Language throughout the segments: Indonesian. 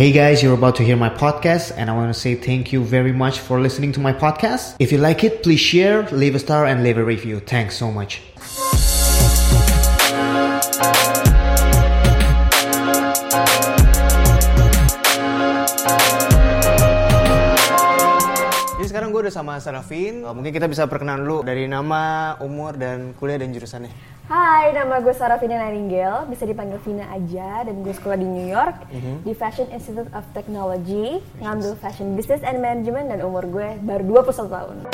Hey guys, you're about to hear my podcast, and I want to say thank you very much for listening to my podcast. If you like it, please share, leave a star, and leave a review. Thanks so much. Jadi sekarang gue udah sama Sarafin. Oh, Mungkin kita bisa perkenalan dulu dari nama, umur, dan kuliah dan jurusannya. Hai, nama gue Sarah Vina Nightingale, bisa dipanggil Vina aja, dan gue sekolah di New York, di Fashion Institute of Technology, ngambil Fashion Business and Management, dan umur gue baru 21 tahun.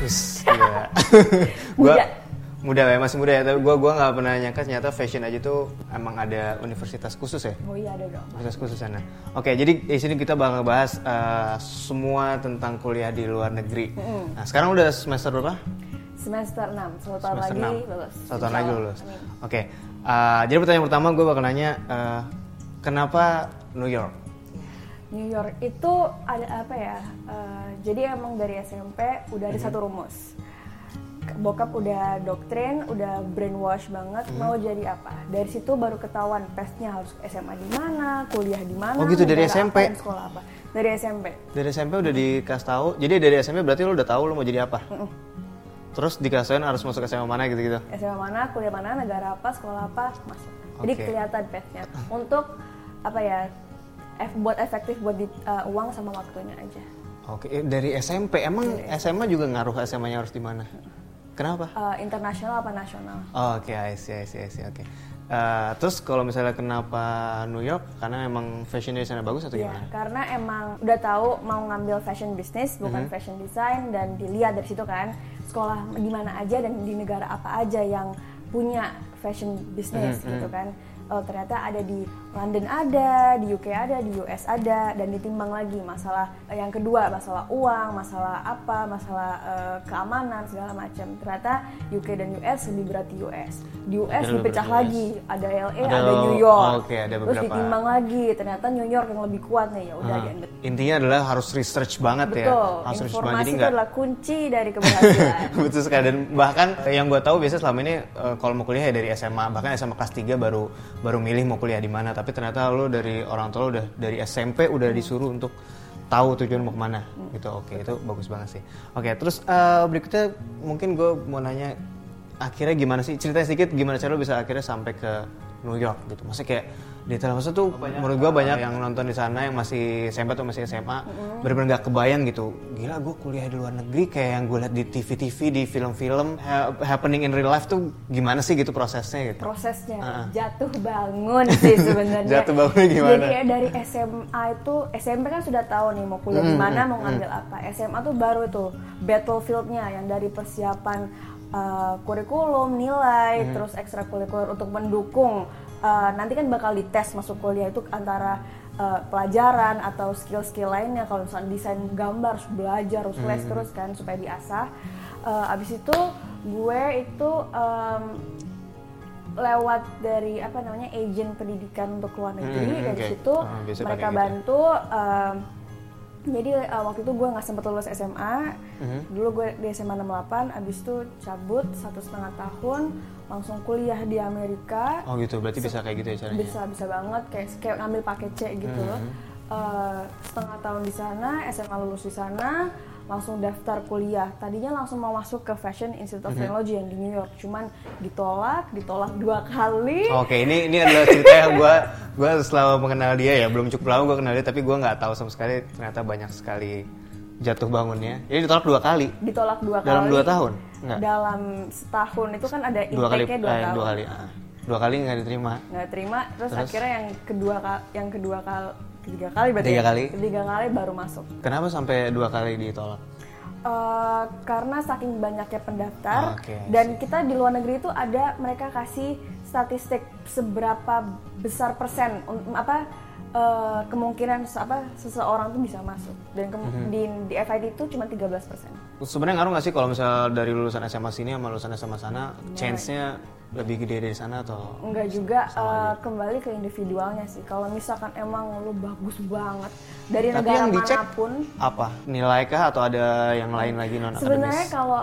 Wis, gila. gua Muda. Muda ya, masih muda ya. Tapi gua gua nggak pernah nyangka ternyata fashion aja tuh emang ada universitas khusus ya. Oh iya ada dong. Universitas khusus sana. Oke, jadi di sini kita bakal bahas eh, semua tentang kuliah di luar negeri. Nah, sekarang udah semester berapa? Semester 6, satu tahun Semester lagi enam. lulus. Satu tahun lagi lulus. Oke. eh, jadi pertanyaan pertama gue bakal nanya eh, kenapa New York? New York itu ada apa ya? eh, jadi emang dari SMP udah ada satu rumus. Bokap udah doktrin, udah brainwash banget mau jadi apa. Dari situ baru ketahuan pathnya harus SMA di mana, kuliah di mana. Oh gitu, dari SMP? apa, sekolah apa. Dari SMP. Dari SMP udah dikasih tahu. Jadi dari SMP berarti lo udah tahu lo mau jadi apa? Terus dikasih tahuin harus masuk SMA mana gitu-gitu. SMA mana, kuliah mana, negara apa, sekolah apa, masuk. Jadi kelihatan pathnya. Untuk apa ya? Ef- buat efektif buat di, eh, uang sama waktunya aja. Oke, eh, dari SMP emang SMA juga ngaruh SMA-nya harus di mana? Kenapa? Eh, internasional apa nasional? Oh, Oke, I see, I see, I see. Oke. Eh, terus kalau misalnya kenapa New York? Karena emang fashionnya di sana bagus atau Iya, gimana? karena emang udah tahu mau ngambil fashion business bukan Mhm. fashion design dan dilihat dari situ kan sekolah di mana aja dan di negara apa aja yang punya fashion business Mhm, gitu kan. Oh ternyata ada di London ada, di UK ada, di US ada dan ditimbang lagi masalah eh, yang kedua masalah uang, masalah apa, masalah eh, keamanan segala macam. Ternyata UK dan US lebih berat di US. Di US Lebih dipecah US. lagi, ada LA, Ada- ada, New York. oke, ada Terus beberapa. ditimbang lagi, ternyata New York yang lebih kuat nih ya udah Ah, diambil. intinya adalah harus research banget ya. Betul, Harus research banget. informasi Jadi itu adalah kunci dari keberhasilan. Betul sekali dan bahkan yang gue tahu biasanya selama ini eh, kalau mau kuliah ya dari SMA bahkan SMA kelas 3 baru baru milih mau kuliah di mana tapi ternyata lo dari orang tua lo udah dari SMP udah disuruh untuk tahu tujuan mau ke mana. Gitu oke itu bagus banget sih. Oke terus eh, berikutnya mungkin gue mau nanya akhirnya gimana sih? Ceritanya sedikit gimana cara lo bisa akhirnya sampai ke New York gitu maksudnya kayak detail maksudnya tuh menurut gue banyak yang nonton di sana yang masih SMP atau masih SMA bener-bener gak kebayang gitu gila gue kuliah di luar negeri kayak yang gue lihat di TV-TV di film-film ha- happening in real life tuh gimana sih gitu prosesnya gitu Prosesnya Ah. jatuh bangun sih sebenarnya. Jatuh bangunnya gimana? Jadi ya dari SMA itu SMP kan sudah tahu nih mau kuliah di mana, mau ngambil apa. SMA tuh baru itu battlefieldnya yang dari persiapan uh, kurikulum, nilai, terus ekstrakurikuler untuk mendukung. uh, nanti kan bakal dites masuk kuliah itu antara uh, pelajaran atau skill-skill lainnya. Kalau misalnya desain gambar harus belajar, harus les terus kan supaya diasah. Uh, abis itu gue itu um, lewat dari apa namanya agent pendidikan untuk luar negeri Hmm, dari oke. situ biasa mereka gitu. bantu um, jadi uh, waktu itu gue nggak sempet lulus SMA Mhm. dulu gue di SMA 68 abis itu cabut satu setengah tahun langsung kuliah di Amerika. Oh gitu. Berarti bisa kayak gitu ya caranya? bisa bisa banget. Kayak kayak ngambil paket C gitu loh. Mhm. Eh, setengah tahun di sana SMA lulus di sana langsung daftar kuliah tadinya langsung mau masuk ke Fashion Institute Mhm. of Technology yang di New York cuman ditolak ditolak dua kali Oke, ini ini adalah cerita yang gue gue selalu mengenal dia ya, belum cukup lama gue kenal dia, tapi gue nggak tahu sama sekali ternyata banyak sekali jatuh bangunnya. Jadi ditolak dua kali. ditolak dua Dalam kali dua tahun? Enggak. dalam setahun itu kan ada Dua kali, dua eh, tahun dua kali, ah. dua kali nggak diterima. nggak terima terus, Terus? akhirnya yang kedua yang kedua kali ketiga kali berarti Ketiga ya? kali? ketiga kali baru masuk Kenapa sampai dua kali ditolak? Eh, karena saking banyaknya pendaftar Oke, I dan kita di luar negeri itu ada mereka kasih statistik seberapa besar persen un- apa eh, kemungkinan apa seseorang tuh bisa masuk dan Mhm. di di FIT itu cuma 13 persen Sebenarnya ngaruh nggak sih kalau misalnya dari lulusan SMA sini sama lulusan SMA sana, chance-nya lebih gede dari sana atau Enggak juga eh, kembali ke individualnya sih. Kalau misalkan emang lu bagus banget dari Tapi negara yang dicek mana pun, apa? Nilai kah atau ada yang lain lagi non sebenarnya kalau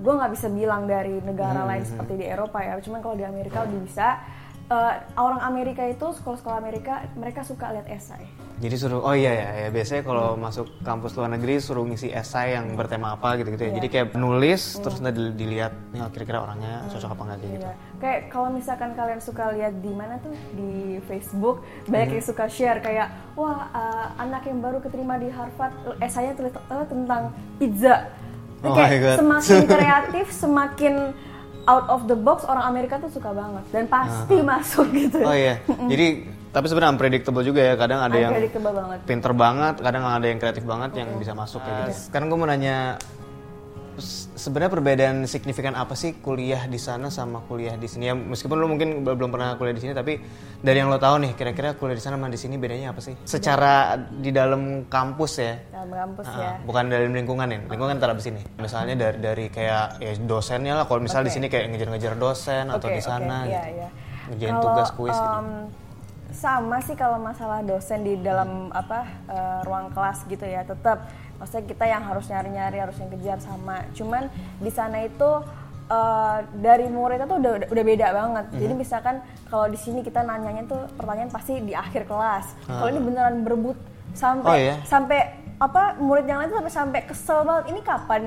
gue nggak bisa bilang dari negara Hmm, lain seperti di Eropa ya. Cuman kalau di Amerika lebih bisa. Eh, orang Amerika itu sekolah-sekolah Amerika mereka suka lihat esai. Jadi suruh oh iya ya, ya biasanya kalau masuk kampus luar negeri suruh ngisi esai yang bertema apa gitu-gitu ya. Iya. Jadi kayak nulis terus nanti dili- dilihat nih oh, kira-kira orangnya cocok apa enggak kayak gitu. Iya. Kayak kalau misalkan kalian suka lihat di mana tuh di Facebook banyak Hmm. yang suka share kayak wah uh, anak yang baru keterima di Harvard esainya tulis uh, tentang pizza. Oh kayak semakin kreatif semakin out of the box orang Amerika tuh suka banget dan pasti masuk gitu. Oh iya. Jadi tapi sebenarnya unpredictable juga ya. Kadang ada yang Unpredictable banget. pinter banget, kadang ada yang kreatif banget yang bisa masuk kayak gitu. Sekarang gue mau nanya sebenarnya perbedaan signifikan apa sih kuliah di sana sama kuliah di sini? Ya meskipun lo mungkin bel- belum pernah kuliah di sini tapi dari yang lo tahu nih kira-kira kuliah di sana sama di sini bedanya apa sih? Secara di dalam kampus ya? Dalam kampus Ah, ya. bukan dari lingkungan ya? Lingkungan ntar abis ini misalnya dari dari kayak ya dosennya lah. Kalau misal di Oke. sini kayak ngejar-ngejar dosen atau Oke, di sana oke, gitu. iya, iya. ngerjain Kalau, tugas kuis gitu. em, sama sih kalau masalah dosen di dalam apa eh, ruang kelas gitu ya. Tetap maksudnya kita yang harus nyari-nyari harus yang kejar sama cuman di sana itu eh, dari murid itu udah udah beda banget Mhm. jadi misalkan kalau di sini kita nanyanya tuh pertanyaan pasti di akhir kelas kalau Ah. ini beneran berebut sampai Oh, iya? sampai apa murid yang lain tuh sampai sampai kesel banget ini kapan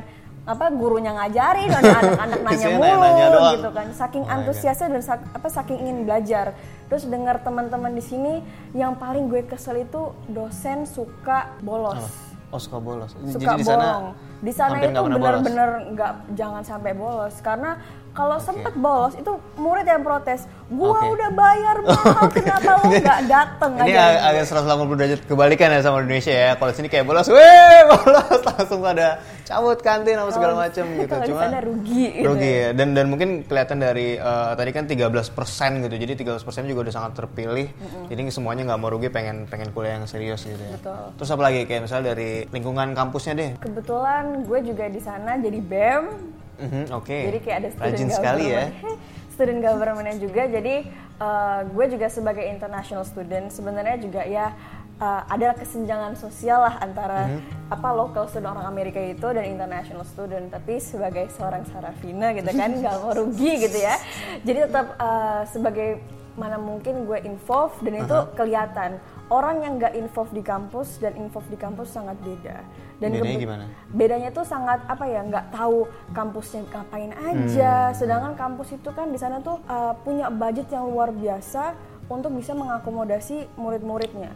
apa gurunya ngajarin anak-anak nanya mulu nanya-nanya doang. gitu kan saking Oh antusiasnya dan sak- apa saking ingin belajar terus dengar teman-teman di sini yang paling gue kesel itu dosen suka bolos oh suka bolos. Suka jadi di sana bolong di sana itu bener-bener nggak jangan sampai bolos. Karena kalau sempet bolos itu murid yang protes gua Oke. udah bayar mahal kenapa lo nggak dateng Ini aja ag- agak 180 derajat kebalikan ya sama Indonesia ya. Kalau di sini kayak bolos, weh bolos langsung pada cabut kantin apa segala macam gitu. Cuma rugi gitu rugi ya. ya. Dan dan mungkin kelihatan dari eh, tadi kan 13% gitu. Jadi 13% juga udah sangat terpilih. Jadi semuanya nggak mau rugi pengen pengen kuliah yang serius gitu ya. Betul. Terus apa lagi kayak misalnya dari lingkungan kampusnya deh. kebetulan gue juga di sana jadi bem Mhm, Oke. Jadi kayak ada student Rajin sekali ya. student governmentnya juga. Jadi uh, gue juga sebagai international student sebenarnya juga ya uh, ada kesenjangan sosial lah antara Mhm. apa local student orang Amerika itu dan international student. Tapi sebagai seorang Sarafina gitu kan nggak mau rugi gitu ya. Jadi tetap uh, sebagai mana mungkin gue involved dan itu kelihatan orang yang nggak involved di kampus dan involved di kampus sangat beda. Dan Bedanya gimana? bedanya tuh sangat apa ya nggak tahu kampusnya ngapain aja Hmm. sedangkan kampus itu kan di sana tuh uh, punya budget yang luar biasa untuk bisa mengakomodasi murid-muridnya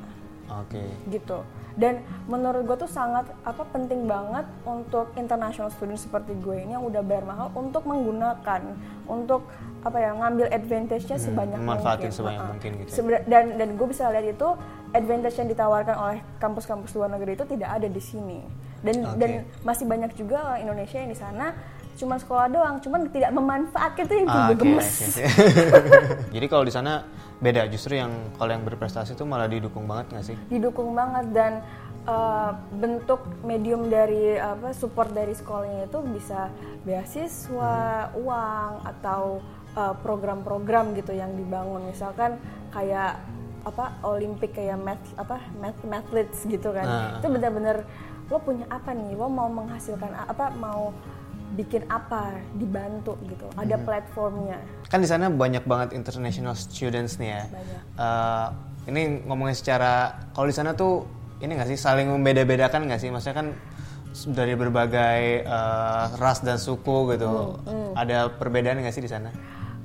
Oke. gitu dan menurut gue tuh sangat apa penting banget untuk international student seperti gue ini yang udah bayar mahal untuk menggunakan untuk apa ya ngambil advantage-nya sebanyak Hmm, memanfaatin mungkin sebanyak Ha-ha. mungkin gitu ya. Dan dan gue bisa lihat itu advantage yang ditawarkan oleh kampus-kampus luar negeri itu tidak ada di sini dan Oke. dan masih banyak juga orang Indonesia yang di sana cuma sekolah doang cuman tidak memanfaatkan itu yang Ah, gemes oke, oke. Jadi kalau di sana beda justru yang kalau yang berprestasi itu malah didukung banget nggak sih? didukung banget dan uh, bentuk medium dari apa support dari sekolahnya itu bisa beasiswa, uang atau uh, program-program gitu yang dibangun misalkan kayak apa Olimpik kayak math apa math mathletes gitu kan Ah. itu benar-benar lo punya apa nih lo mau menghasilkan apa mau bikin apa dibantu gitu ada platformnya Kan di sana banyak banget international students nih ya. Banyak. Eh, ini ngomongin secara kalau di sana tuh ini nggak sih saling membeda-bedakan nggak sih? Maksudnya kan dari berbagai eh, ras dan suku gitu. Hmm, Ada perbedaan nggak sih di sana?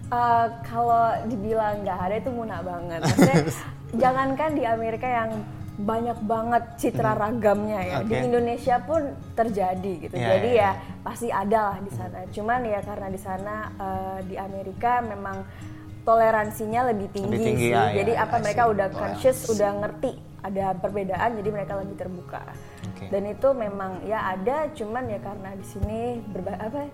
Uh, kalau dibilang nggak ada itu muna banget. Maksudnya jangankan di Amerika yang banyak banget citra ragamnya ya. Di Hmm. Oke. Indonesia pun terjadi gitu. Iya, Jadi iya, ya pasti ada lah di sana. Cuman ya karena di sana uh, di Amerika memang toleransinya lebih tinggi, Lebih tinggi, sih. ya, ya, jadi ya, apa I mereka udah conscious, udah ngerti ada perbedaan, jadi mereka lebih terbuka. Oke. Dan itu memang ya ada, cuman ya karena di sini berba apa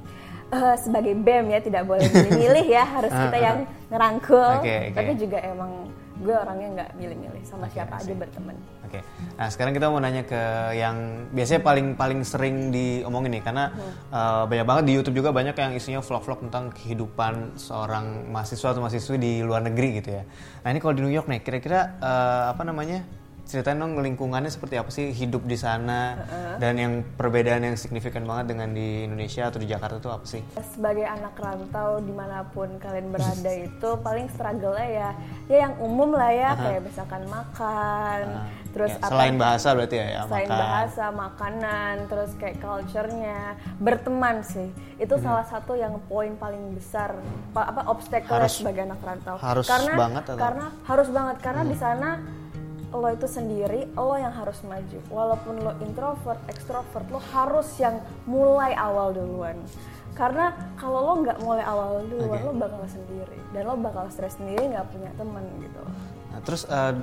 eh, sebagai BEM ya tidak boleh milih-milih ya, harus kita yang ngerangkul. Oke, oke. Tapi juga emang gue orangnya nggak milih-milih sama Oke, siapa aja berteman Oke, nah sekarang kita mau nanya ke yang biasanya paling paling sering diomongin nih, karena uh, banyak banget di YouTube juga banyak yang isinya vlog-vlog tentang kehidupan seorang mahasiswa atau mahasiswi di luar negeri gitu ya. Nah ini kalau di New York nih, kira-kira uh, apa namanya? Ceritain dong lingkungannya seperti apa sih hidup di sana dan yang perbedaan yang signifikan banget dengan di Indonesia atau di Jakarta itu apa sih? sebagai anak rantau di mana pun kalian berada itu paling struggle-nya ya ya yang umum lah ya kayak misalkan makan Nah, terus ya, selain bahasa berarti ya, ya selain makan. bahasa makanan terus kayak culture-nya berteman sih itu Mhm. salah satu yang poin paling besar pa- apa obstacle Harus- sebagai anak rantau harus karena banget atau? Mhm. karena harus banget karena di sana lo itu sendiri lo yang harus maju walaupun lo introvert extrovert lo harus yang mulai awal duluan karena kalau lo nggak mulai awal duluan Oke. lo bakal sendiri dan lo bakal stres sendiri nggak punya teman gitu Nah, terus uh,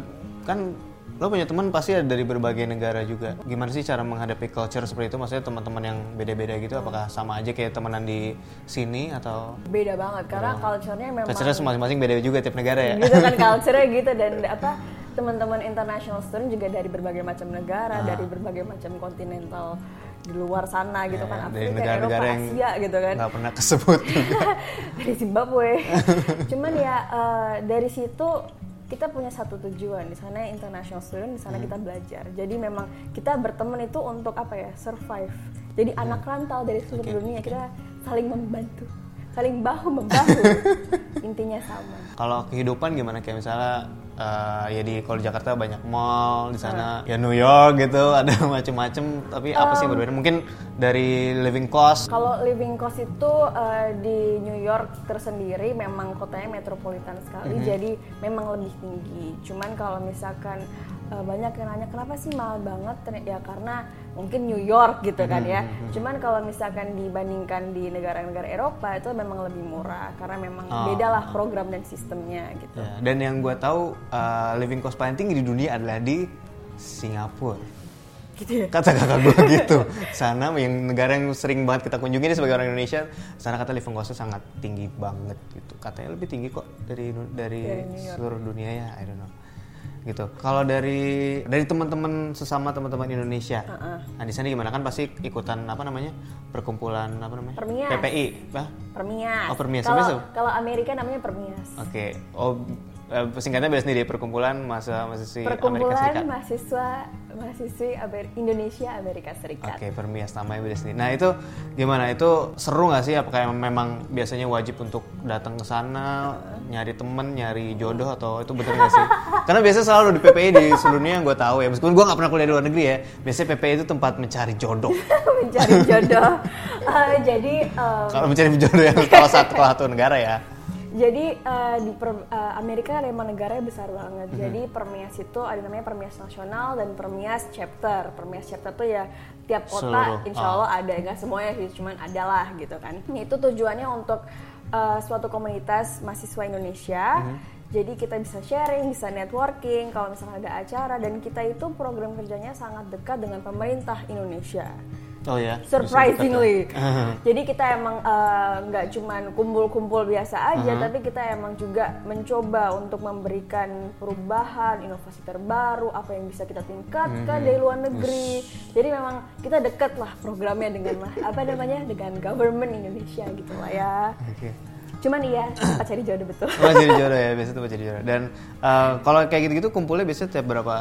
kan lo punya teman pasti ada dari berbagai negara juga. Gimana sih cara menghadapi culture seperti itu? Maksudnya teman-teman yang beda-beda gitu, apakah sama aja kayak temenan di sini atau beda banget karena culture-nya memang culture masing-masing beda juga tiap negara ya? gitu kan culture-nya gitu dan apa teman-teman international student juga dari berbagai macam negara dari berbagai macam kontinental di luar sana gitu Ya, kan dari Afrika, negara-negara Eropa, yang Asia gitu kan. nggak pernah kesebut. dari Zimbabwe. Cuman ya eh, dari situ kita punya satu tujuan. Di sana international student di sana kita belajar. Jadi memang kita berteman itu untuk apa ya survive. Jadi anak rantau dari seluruh Oke, dunia kita saling membantu. Saling bahu membahu intinya sama. Kalau kehidupan gimana? Kayak misalnya uh, ya di kalau Jakarta banyak mall di sana Nah. ya New York gitu ada macem-macem. Tapi apa sih berbeda mungkin dari living cost? Kalau living cost itu eh, di New York tersendiri memang kotanya metropolitan sekali, jadi memang lebih tinggi. Cuman kalau misalkan eh, banyak yang nanya kenapa sih mahal banget, ya karena mungkin New York gitu kan ya. Cuman kalau misalkan dibandingkan di negara-negara Eropa itu memang lebih murah karena memang Oh. beda lah program dan sistemnya gitu. Ya, dan yang gue tahu uh, living cost paling tinggi di dunia adalah di Singapura. Gitu ya. Kata kakak gue gitu. Sana yang negara yang sering banget kita kunjungi ini sebagai orang Indonesia, sana kata living costnya sangat tinggi banget gitu. Katanya lebih tinggi kok dari dari, Dari seluruh dunia ya, I don't know. Gitu. Kalau dari dari teman-teman sesama teman-teman Indonesia, nah di sana gimana kan pasti ikutan apa namanya perkumpulan apa namanya Permias. PPI, Bah? Permias. Oh, Permias. Kalau Amerika namanya Permias. Oke, oh eh, singkatnya beda sendiri perkumpulan masa mahasiswi Amerika Perkumpulan Serikat. mahasiswa mahasiswi Amer- Indonesia Amerika Serikat. Oke, Permias namanya beda sendiri. Nah itu gimana? Itu seru nggak sih? Apakah emang- memang biasanya wajib untuk datang ke sana, nyari temen, nyari jodoh atau itu bener nggak sih? Karena biasanya selalu di PPI di seluruh dunia yang gue tahu ya, meskipun gue nggak pernah kuliah di luar negeri ya, biasanya PPI itu tempat mencari jodoh. mencari jodoh. Eh, jadi em, Kalau mencari jodoh yang salah satu salah satu negara ya. Jadi eh, di per- eh, Amerika memang negaranya besar banget. Mhm. Jadi Permias itu ada namanya Permias nasional dan Permias chapter. Permias chapter tuh ya tiap kota Seluruh, insya ah. Allah ada nggak semuanya sih, cuman ada lah gitu kan. Itu tujuannya untuk eh, suatu komunitas mahasiswa Indonesia. Mhm. Jadi kita bisa sharing, bisa networking kalau misalnya ada acara dan kita itu program kerjanya sangat dekat dengan pemerintah Indonesia. Oh ya. surprisingly. ya. Jadi kita emang eh, nggak cuman kumpul-kumpul biasa aja, Uh-huh. tapi kita emang juga mencoba untuk memberikan perubahan, inovasi terbaru, apa yang bisa kita tingkatkan Uh-huh. dari luar negeri. Jadi memang kita dekat lah programnya dengan apa namanya dengan government Indonesia gitu lah ya. Oke. Cuman iya tempat cari jodoh betul. Oh jadi jodoh ya, biasanya tuh jadi jodoh. Dan eh, kalau kayak gitu-gitu kumpulnya biasanya tiap berapa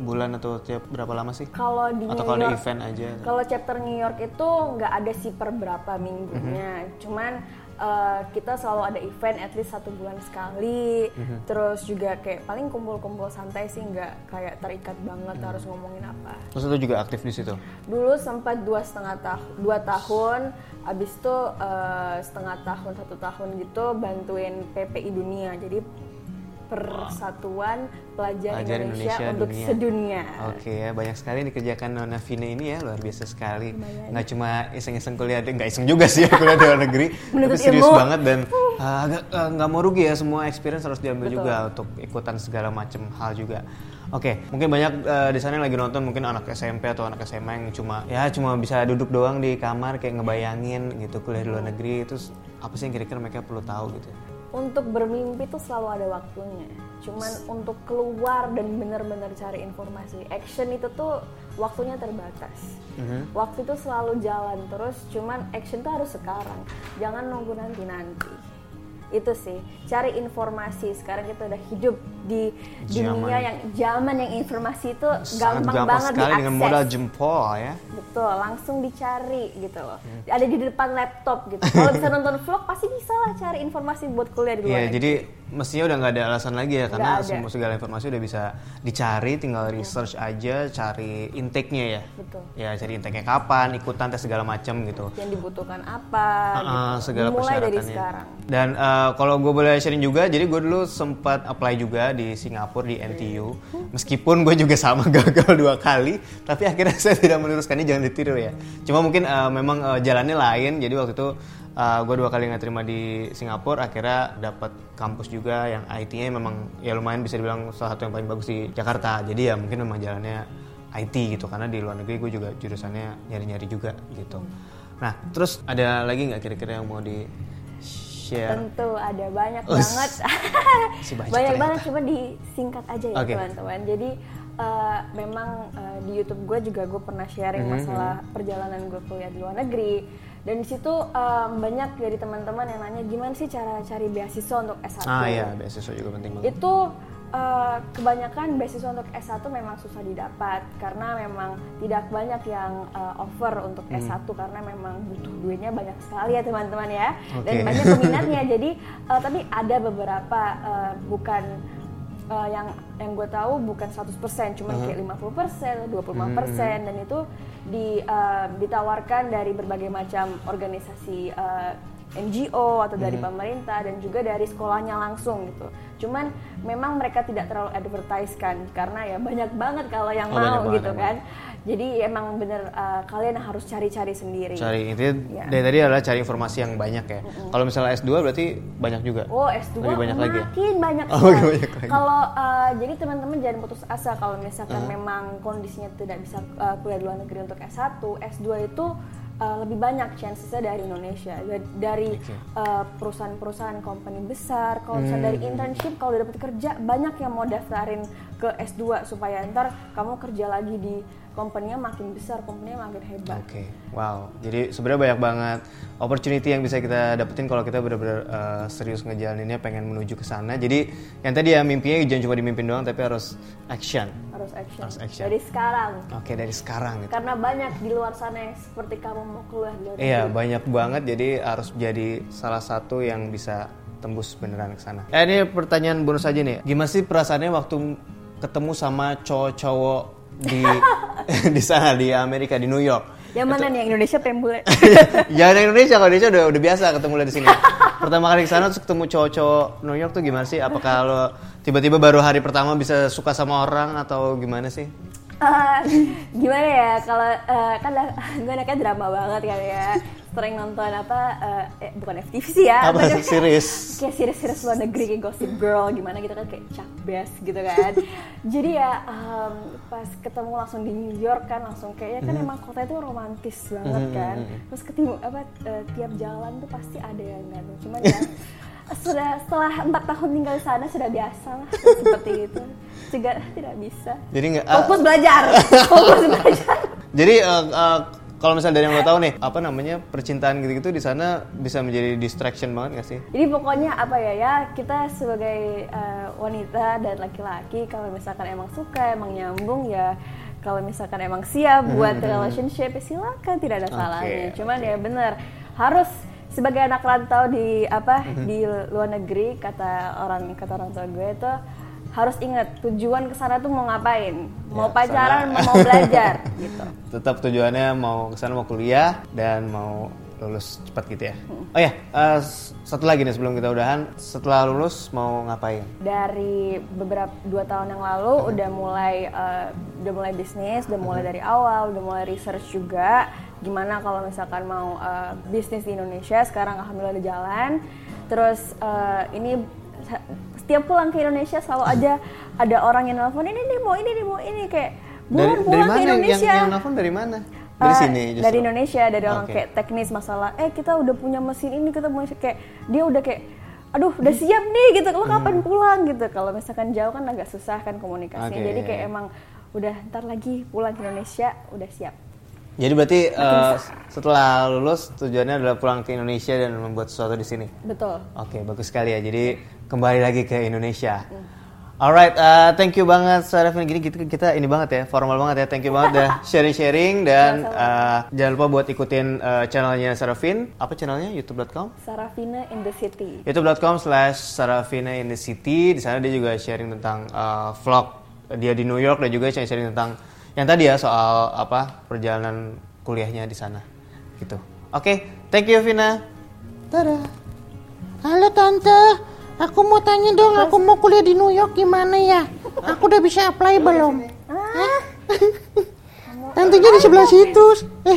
bulan atau tiap berapa lama sih? Kalau di Atau kalau ada event aja? Kalau chapter New York itu nggak ada sih per berapa minggunya, Mhm. cuman uh, kita selalu ada event at least satu bulan sekali. Mhm. Terus juga kayak paling kumpul-kumpul santai sih, nggak kayak terikat banget Mhm. harus ngomongin apa. Terus itu juga aktif di situ? Dulu sempat dua setengah tahun, dua tahun, abis itu uh, setengah tahun satu tahun gitu bantuin PPI dunia. Jadi Persatuan Pelajar, Pelajar Indonesia, Indonesia untuk Dunia. sedunia. Oke ya, banyak sekali yang dikerjakan Nona Vina ini ya, luar biasa sekali. Lumayan. Nggak cuma iseng-iseng kuliah, nggak iseng juga sih ya kuliah di luar negeri, tapi serius ilmu. banget dan uh, agak uh, nggak mau rugi ya, semua experience harus diambil Betul. juga untuk ikutan segala macam hal juga. Oke, mungkin banyak uh, di sana yang lagi nonton mungkin anak SMP atau anak SMA yang cuma ya cuma bisa duduk doang di kamar kayak ngebayangin gitu kuliah di luar negeri itu apa sih yang kira-kira mereka perlu tahu gitu? Untuk bermimpi tuh selalu ada waktunya. Cuman untuk keluar dan benar-benar cari informasi, action itu tuh waktunya terbatas. Mhm. Waktu itu selalu jalan terus, cuman action tuh harus sekarang. Jangan nunggu nanti-nanti. Itu sih, cari informasi. Sekarang kita udah hidup di Zaman. dunia yang zaman yang informasi itu Sangat gampang, gampang banget sekali dengan diakses. modal jempol ya. Betul, langsung dicari gitu loh. Hmm. Ada di depan laptop gitu. Kalau bisa nonton vlog pasti bisa lah cari informasi buat kuliah di luar. Iya, negeri. jadi mestinya udah nggak ada alasan lagi ya karena semua segala informasi udah bisa dicari, tinggal research aja, cari intake-nya ya. Betul. Ya, cari intake-nya kapan, ikutan tes segala macam gitu. yang dibutuhkan apa Ah, gitu. segala Dimulai dari sekarang. Dan eh, kalau gue boleh sharing juga, jadi gue dulu sempat apply juga di Singapura di NTU. Meskipun gue juga sama gagal dua kali, tapi akhirnya saya tidak meneruskannya jangan ditiru ya. Cuma mungkin eh, memang eh, jalannya lain. Jadi waktu itu gue dua kali nggak terima di Singapura, akhirnya dapat kampus juga yang IT-nya memang ya lumayan bisa dibilang salah satu yang paling bagus di Jakarta. Jadi ya mungkin memang jalannya IT gitu karena di luar negeri gue juga jurusannya nyari-nyari juga gitu. Nah terus ada lagi nggak kira-kira yang mau di share? Tentu ada banyak Us. banget. Banyak ternyata. banget cuma disingkat aja ya teman-teman. Jadi eh, memang eh, di YouTube gue juga gue pernah sharing Mhm, masalah perjalanan gue kuliah di luar negeri. Dan di situ eh, banyak dari teman-teman yang nanya gimana sih cara cari beasiswa untuk S1. Ah iya, beasiswa juga penting banget. itu eh, kebanyakan beasiswa untuk S1 memang susah didapat karena memang tidak banyak yang eh, offer untuk Hmm. S1 karena memang butuh duitnya banyak sekali ya teman-teman ya dan Oke. banyak peminatnya jadi eh, tapi ada beberapa eh, bukan eh, yang yang gue tahu bukan 100% cuma Uh-huh. kayak 50%, 25% Hmm. dan itu di eh, ditawarkan dari berbagai macam organisasi eh, NGO atau dari Hmm. pemerintah dan juga dari sekolahnya langsung gitu. Cuman memang mereka tidak terlalu advertise kan karena ya banyak banget kalau yang Oh, mau gitu kan. Jadi emang bener uh, kalian harus cari-cari sendiri. Cari intinya Iya. dari tadi adalah cari informasi yang banyak ya. Kalau misalnya S2 berarti banyak juga. Oh S2 Lebih banyak lagi ya? makin banyak Oh, sekali. makin banyak lagi. Kalau uh, jadi teman-teman jangan putus asa kalau misalkan Uh-huh. memang kondisinya tidak bisa uh, kuliah di luar negeri untuk S1, S2 itu uh, lebih banyak chancesnya dari Indonesia Da- dari uh, perusahaan-perusahaan company besar. Kalau misalnya dari Hmm. internship kalau udah dapet kerja banyak yang mau daftarin ke S2 supaya ntar kamu kerja lagi di company-nya makin besar, company-nya makin hebat. Oke, wow. Jadi sebenarnya banyak banget opportunity yang bisa kita dapetin kalau kita benar-benar uh, serius ngejalaninnya, pengen menuju ke sana. Jadi yang tadi ya mimpinya jangan cuma dimimpin doang, tapi harus action. Harus action. Harus action. Dari sekarang. Oke, dari sekarang gitu. Karena banyak di luar sana yang seperti kamu mau keluar di luar Iya, negeri. banyak banget. Jadi harus jadi salah satu yang bisa tembus beneran ke sana. Eh, ini pertanyaan bonus aja nih. Gimana sih perasaannya waktu ketemu sama cowok-cowok di di sana di Amerika di New York? Yang mana nih yang Indonesia pengen bule? Jangan yang Indonesia, kalau Indonesia udah udah biasa ketemu lah di sini. Pertama kali ke sana terus ketemu cowok-cowok New York tuh gimana sih? Apakah lo tiba-tiba baru hari pertama bisa suka sama orang atau gimana sih? Ah, gimana ya kalau eh, kan gue anaknya drama banget kan ya sering nonton apa eh, eh, bukan FTV sih ya Apa namanya. series? kayak series-series luar negeri kayak Gossip Girl gimana gitu kan kayak Chuck Bass gitu kan. Jadi ya em, pas ketemu langsung di New York kan langsung kayaknya kan emang kota itu romantis banget kan. terus ketemu apa eh, tiap jalan tuh pasti ada yang ganteng cuman ya sudah setelah empat tahun tinggal di sana sudah biasa lah seperti itu. Juga tidak bisa. Jadi nggak ah, fokus belajar fokus belajar. Jadi eh, eh, kalau misalnya dari yang lo tahu nih, apa namanya percintaan gitu-gitu di sana bisa menjadi distraction banget gak sih? jadi pokoknya apa ya ya kita sebagai eh, wanita dan laki-laki kalau misalkan emang suka emang nyambung ya kalau misalkan emang siap buat relationship ya silakan tidak ada Oke, salahnya. Cuman ya bener harus sebagai anak rantau di apa di luar negeri kata orang kata orang tua gue itu harus ingat tujuan ke sana tuh mau ngapain? Mau Ya, pacaran sana. mau belajar? Gitu. Tetap tujuannya mau ke sana mau kuliah dan mau lulus cepat gitu ya. Oh ya, s- satu lagi nih sebelum kita udahan, setelah lulus mau ngapain? dari beberapa dua tahun yang lalu udah mulai eh, udah mulai bisnis udah mulai dari awal udah mulai research juga. Gimana kalau misalkan mau eh, bisnis di Indonesia sekarang alhamdulillah udah jalan. Terus eh, ini setiap pulang ke Indonesia selalu aja ada orang yang nelfon ini nih mau ini nih mau ini kayak dari pulang mana ke yang Indonesia yang nelfon dari mana? Dari Eh, sini justru. dari Indonesia dari orang Oke. kayak teknis masalah eh kita udah punya mesin ini kita punya kayak dia udah kayak aduh udah siap nih gitu lo kapan pulang gitu kalau misalkan jauh kan agak susah kan komunikasinya Oke. jadi kayak emang udah ntar lagi pulang ke Indonesia udah siap Jadi berarti eh, setelah lulus tujuannya adalah pulang ke Indonesia dan membuat sesuatu di sini. betul Oke, bagus sekali ya. Jadi kembali lagi ke Indonesia. Alright, uh, thank you banget Sarafin. Gini kita, kita ini banget ya, formal banget ya. Thank you banget udah sharing-sharing dan uh, jangan lupa buat ikutin uh, channelnya Sarafin. Apa channelnya? YouTube.com? Sarafina in the city youtube.com slash Sarafina in the city di sana dia juga sharing tentang uh, vlog dia di New York dan juga sharing tentang yang tadi ya soal apa perjalanan kuliahnya di sana gitu oke thank you Vina Dadah. Halo tante, aku mau tanya dong, aku mau kuliah di New York gimana ya? Aku udah bisa apply belum? Hah? Tantenya di sebelah situ.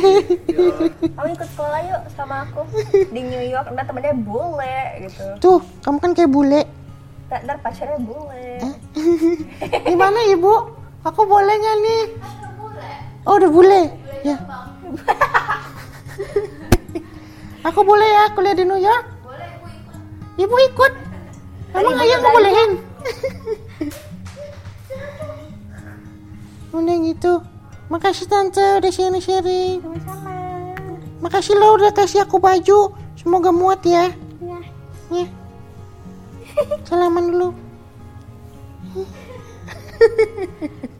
kamu ikut sekolah yuk sama aku di New York ntar temennya bule gitu Tuh, kamu kan kayak bule. ntar, pacarnya bule Gimana ibu? Aku boleh nggak nih? Oh udah bule. Ya. Aku boleh ya kuliah di New York? Boleh, ibu ikut. Emang ayah nggak bolehin? Udah gitu. Makasih tante udah sharing-sharing. sama-sama Makasih lo udah kasih aku baju. Semoga muat ya. ya Ya. Salaman dulu.